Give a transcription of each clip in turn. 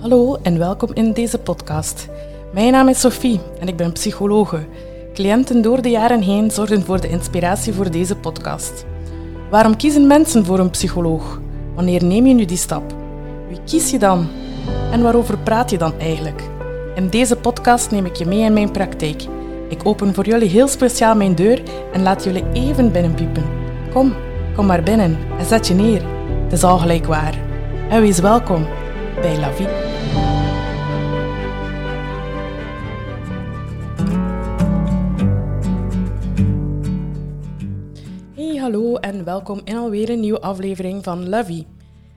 Hallo en welkom in deze podcast. Mijn naam is Sophie en ik ben psychologe. Cliënten door de jaren heen zorgen voor de inspiratie voor deze podcast. Waarom kiezen mensen voor een psycholoog? Wanneer neem je nu die stap? Wie kies je dan? En waarover praat je dan eigenlijk? In deze podcast neem ik je mee in mijn praktijk. Ik open voor jullie heel speciaal mijn deur en laat jullie even binnenpiepen. Kom, kom maar binnen en zet je neer. Het is al gelijk waar. En wees welkom bij La Vie. Hallo en welkom in alweer een nieuwe aflevering van Vie.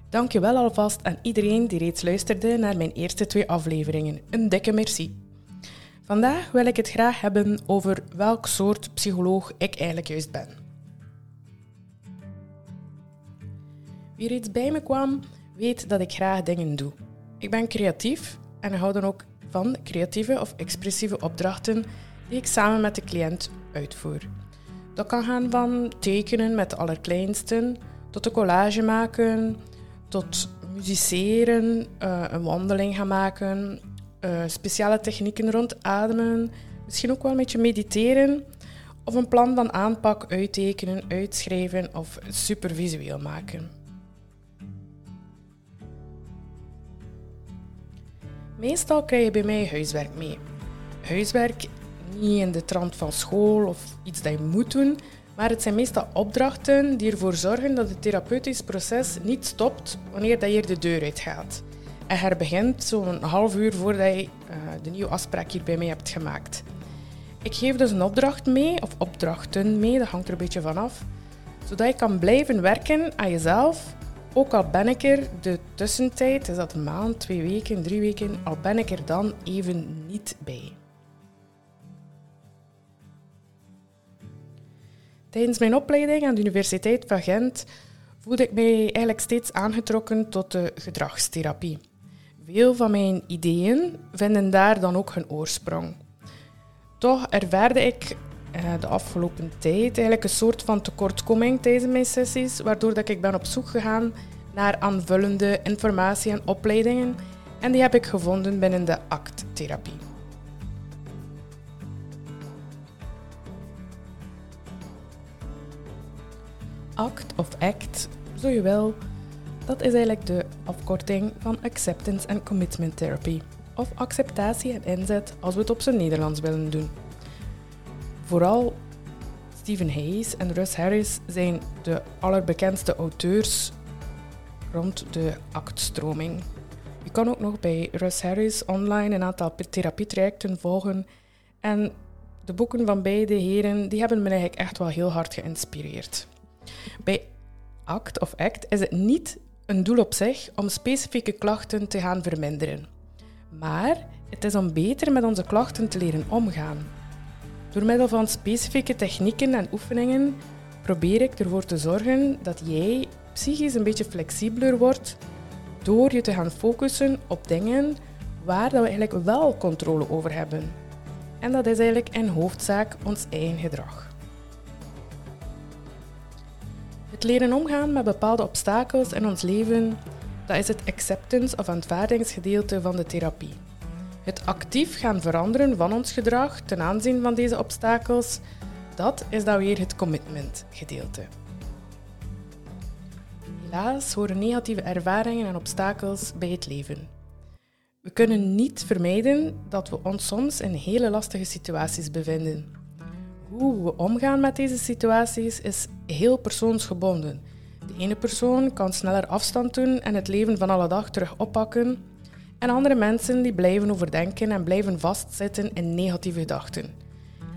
Dankjewel alvast aan iedereen die reeds luisterde naar mijn eerste twee afleveringen. Een dikke merci. Vandaag wil ik het graag hebben over welk soort psycholoog ik eigenlijk juist ben. Wie reeds bij me kwam, weet dat ik graag dingen doe. Ik ben creatief en hou dan ook van creatieve of expressieve opdrachten die ik samen met de cliënt uitvoer. Dat kan gaan van tekenen met de allerkleinsten, tot een collage maken, tot musiceren, uh, een wandeling gaan maken, uh, speciale technieken rond ademen, misschien ook wel een beetje mediteren of een plan van aanpak uittekenen, uitschrijven of supervisueel maken. Meestal krijg je bij mij huiswerk mee. Huiswerk niet in de trant van school of iets dat je moet doen, maar het zijn meestal opdrachten die ervoor zorgen dat het therapeutisch proces niet stopt wanneer dat je de deur uit gaat. En herbegint zo'n half uur voordat je uh, de nieuwe afspraak hier bij mij hebt gemaakt. Ik geef dus een opdracht mee, of opdrachten mee, dat hangt er een beetje vanaf, zodat je kan blijven werken aan jezelf ook al ben ik er de tussentijd, is dat een maand, twee weken, drie weken, al ben ik er dan even niet bij. Tijdens mijn opleiding aan de Universiteit van Gent voelde ik mij eigenlijk steeds aangetrokken tot de gedragstherapie. Veel van mijn ideeën vinden daar dan ook hun oorsprong. Toch ervaarde ik uh, de afgelopen tijd eigenlijk een soort van tekortkoming tijdens mijn sessies, waardoor dat ik ben op zoek gegaan naar aanvullende informatie en opleidingen en die heb ik gevonden binnen de ACT-therapie. ACT of ACT, zo je wil, dat is eigenlijk de afkorting van Acceptance and Commitment Therapy, of acceptatie en inzet als we het op zijn Nederlands willen doen. Vooral Stephen Hayes en Russ Harris zijn de allerbekendste auteurs rond de actstroming. Je kan ook nog bij Russ Harris online een aantal therapietrajecten volgen. En de boeken van beide heren die hebben me eigenlijk echt wel heel hard geïnspireerd. Bij ACT of ACT is het niet een doel op zich om specifieke klachten te gaan verminderen. Maar het is om beter met onze klachten te leren omgaan. Door middel van specifieke technieken en oefeningen probeer ik ervoor te zorgen dat jij psychisch een beetje flexibeler wordt door je te gaan focussen op dingen waar we eigenlijk wel controle over hebben. En dat is eigenlijk in hoofdzaak ons eigen gedrag. Het leren omgaan met bepaalde obstakels in ons leven, dat is het acceptance of aanvaardingsgedeelte van de therapie. Het actief gaan veranderen van ons gedrag ten aanzien van deze obstakels, dat is dan weer het commitment gedeelte. Helaas horen negatieve ervaringen en obstakels bij het leven. We kunnen niet vermijden dat we ons soms in hele lastige situaties bevinden. Hoe we omgaan met deze situaties is heel persoonsgebonden. De ene persoon kan sneller afstand doen en het leven van alle dag terug oppakken, en andere mensen die blijven overdenken en blijven vastzitten in negatieve gedachten.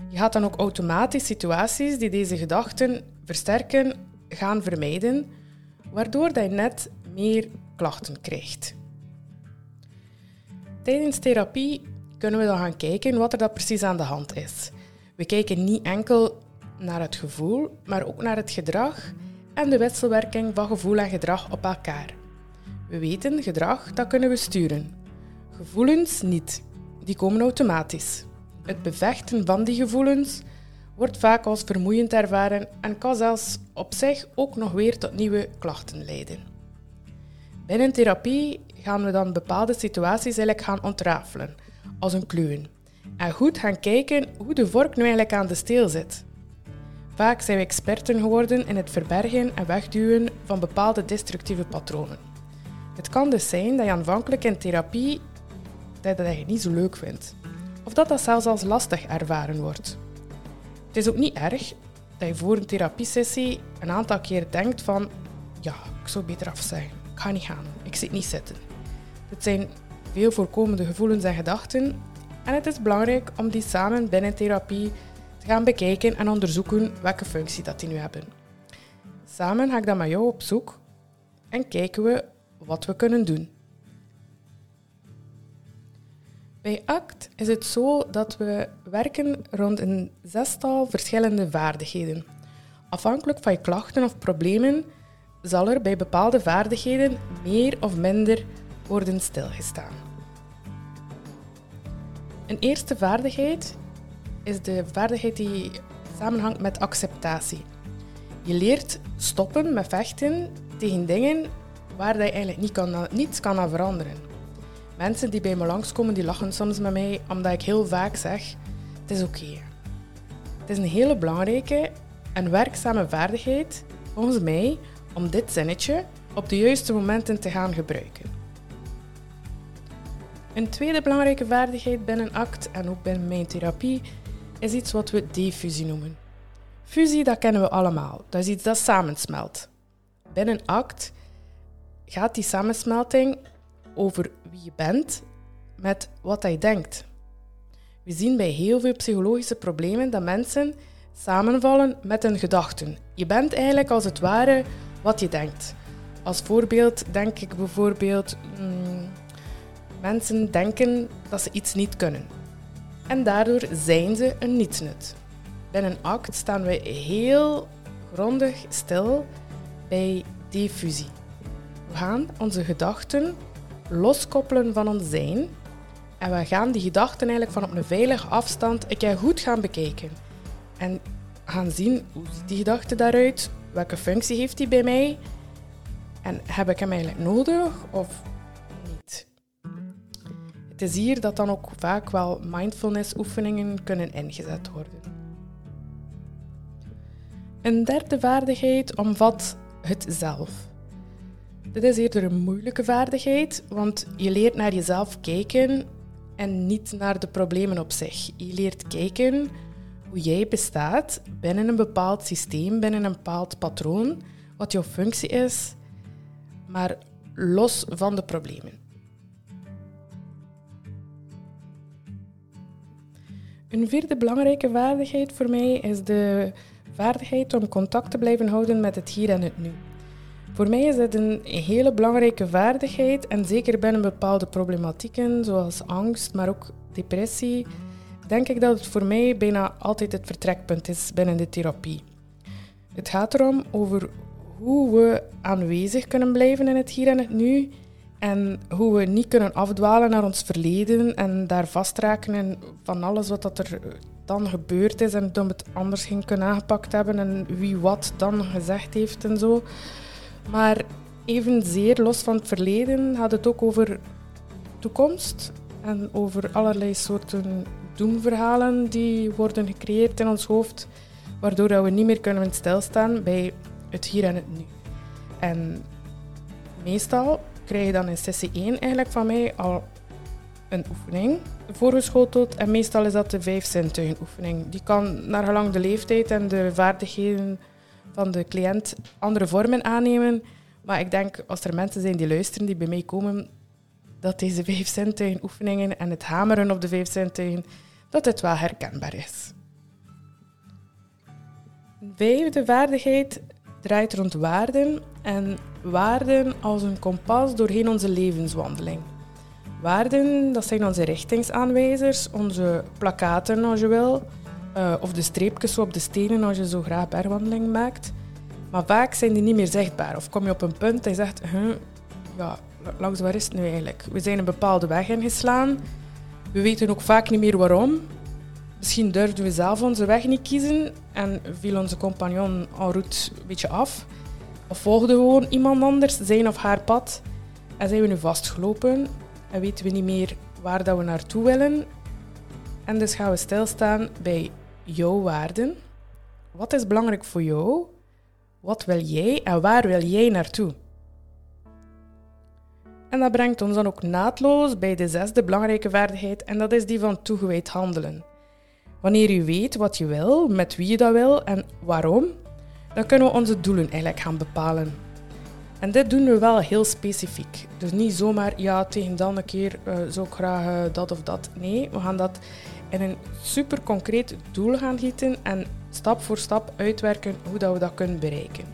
Je gaat dan ook automatisch situaties die deze gedachten versterken gaan vermijden, waardoor dat je net meer klachten krijgt. Tijdens therapie kunnen we dan gaan kijken wat er dan precies aan de hand is. We kijken niet enkel naar het gevoel, maar ook naar het gedrag en de wisselwerking van gevoel en gedrag op elkaar. We weten, gedrag, dat kunnen we sturen. Gevoelens niet. Die komen automatisch. Het bevechten van die gevoelens wordt vaak als vermoeiend ervaren en kan zelfs op zich ook nog weer tot nieuwe klachten leiden. Binnen therapie gaan we dan bepaalde situaties eigenlijk gaan ontrafelen, als een kluwen. En goed gaan kijken hoe de vork nu eigenlijk aan de steel zit. Vaak zijn we experten geworden in het verbergen en wegduwen van bepaalde destructieve patronen. Het kan dus zijn dat je aanvankelijk in therapie dat je dat niet zo leuk vindt. Of dat dat zelfs als lastig ervaren wordt. Het is ook niet erg dat je voor een therapiesessie een aantal keer denkt van ja, ik zou beter afzeggen. Ik ga niet gaan. Ik zit niet zitten. Het zijn veel voorkomende gevoelens en gedachten en het is belangrijk om die samen binnen therapie te gaan bekijken en onderzoeken welke functie dat die nu hebben. Samen ga ik dan met jou op zoek en kijken we wat we kunnen doen. Bij ACT is het zo dat we werken rond een zestal verschillende vaardigheden. Afhankelijk van je klachten of problemen zal er bij bepaalde vaardigheden meer of minder worden stilgestaan. Een eerste vaardigheid is de vaardigheid die samenhangt met acceptatie. Je leert stoppen met vechten tegen dingen waar je eigenlijk niet kan, niets kan aan veranderen. Mensen die bij me langskomen, die lachen soms met mij, omdat ik heel vaak zeg, het is oké. Het is een hele belangrijke en werkzame vaardigheid, volgens mij, om dit zinnetje op de juiste momenten te gaan gebruiken. Een tweede belangrijke vaardigheid binnen ACT en ook binnen mijn therapie is iets wat we diffusie noemen. Fusie, dat kennen we allemaal. Dat is iets dat samensmelt. Binnen ACT gaat die samensmelting over wie je bent met wat je denkt. We zien bij heel veel psychologische problemen dat mensen samenvallen met hun gedachten. Je bent eigenlijk als het ware wat je denkt. Als voorbeeld denk ik bijvoorbeeld, mm, mensen denken dat ze iets niet kunnen. En daardoor zijn ze een nietsnut. Binnen ACT staan we heel grondig stil bij diffusie. We gaan onze gedachten loskoppelen van ons zijn en we gaan die gedachten eigenlijk van op een veilige afstand een keer goed gaan bekijken. En gaan zien hoe ziet die gedachte daaruit, welke functie heeft die bij mij en heb ik hem eigenlijk nodig of. Het is hier dat dan ook vaak wel mindfulness oefeningen kunnen ingezet worden. Een derde vaardigheid omvat het zelf. Dit is eerder een moeilijke vaardigheid, want je leert naar jezelf kijken en niet naar de problemen op zich. Je leert kijken hoe jij bestaat binnen een bepaald systeem, binnen een bepaald patroon, wat jouw functie is, maar los van de problemen. Een vierde belangrijke vaardigheid voor mij is de vaardigheid om contact te blijven houden met het hier en het nu. Voor mij is dat een hele belangrijke vaardigheid en zeker binnen bepaalde problematieken zoals angst, maar ook depressie, denk ik dat het voor mij bijna altijd het vertrekpunt is binnen de therapie. Het gaat erom over hoe we aanwezig kunnen blijven in het hier en het nu en hoe we niet kunnen afdwalen naar ons verleden en daar vastraken in van alles wat dat er dan gebeurd is en we het anders ging kunnen aangepakt hebben en wie wat dan gezegd heeft en zo. Maar evenzeer los van het verleden gaat het ook over toekomst en over allerlei soorten doemverhalen die worden gecreëerd in ons hoofd, waardoor we niet meer kunnen stilstaan bij het hier en het nu. En meestal krijg je dan in sessie 1 eigenlijk van mij al een oefening voorgeschoteld. En meestal is dat de vijf oefening. Die kan naar gelang de leeftijd en de vaardigheden van de cliënt andere vormen aannemen. Maar ik denk, als er mensen zijn die luisteren, die bij mij komen, dat deze vijf zintuigen oefeningen en het hameren op de vijf zintuigen, dat het wel herkenbaar is. Vijfde vaardigheid draait rond waarden en waarden als een kompas doorheen onze levenswandeling. Waarden, dat zijn onze richtingsaanwijzers, onze plakaten als je wil, uh, of de streepjes op de stenen als je zo graag bergwandeling maakt. Maar vaak zijn die niet meer zichtbaar. Of kom je op een punt en je zegt, huh, ja, langs waar is het nu eigenlijk? We zijn een bepaalde weg ingeslaan. We weten ook vaak niet meer waarom. Misschien durfden we zelf onze weg niet kiezen en viel onze compagnon en route een beetje af. Of volgde gewoon iemand anders zijn of haar pad. En zijn we nu vastgelopen en weten we niet meer waar dat we naartoe willen. En dus gaan we stilstaan bij jouw waarden. Wat is belangrijk voor jou? Wat wil jij en waar wil jij naartoe? En dat brengt ons dan ook naadloos bij de zesde belangrijke vaardigheid en dat is die van toegewijd handelen. Wanneer je weet wat je wil, met wie je dat wil en waarom, dan kunnen we onze doelen eigenlijk gaan bepalen. En dit doen we wel heel specifiek. Dus niet zomaar, ja, tegen dan een keer uh, zou ik graag uh, dat of dat. Nee, we gaan dat in een super concreet doel gaan gieten en stap voor stap uitwerken hoe dat we dat kunnen bereiken.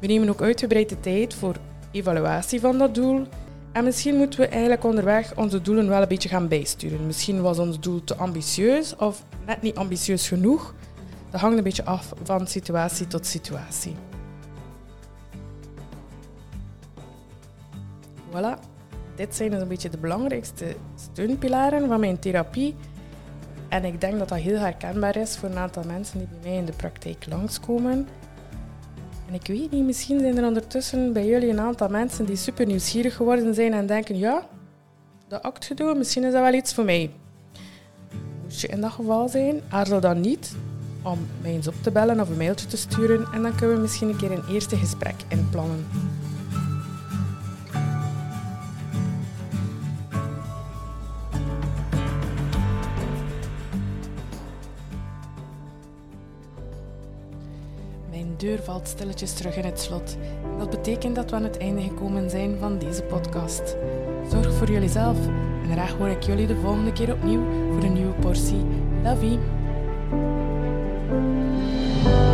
We nemen ook uitgebreid tijd voor evaluatie van dat doel. En misschien moeten we eigenlijk onderweg onze doelen wel een beetje gaan bijsturen. Misschien was ons doel te ambitieus of net niet ambitieus genoeg. Dat hangt een beetje af van situatie tot situatie. Voilà, dit zijn dus een beetje de belangrijkste steunpilaren van mijn therapie. En ik denk dat dat heel herkenbaar is voor een aantal mensen die bij mij in de praktijk langskomen. En ik weet niet, misschien zijn er ondertussen bij jullie een aantal mensen die super nieuwsgierig geworden zijn en denken, ja, dat actgedoe, misschien is dat wel iets voor mij. Moest je in dat geval zijn, aarzel dan niet om mij eens op te bellen of een mailtje te sturen en dan kunnen we misschien een keer een eerste gesprek inplannen. deur valt stilletjes terug in het slot. Dat betekent dat we aan het einde gekomen zijn van deze podcast. Zorg voor jullie zelf en graag hoor ik jullie de volgende keer opnieuw voor een nieuwe portie. Davie! Bye.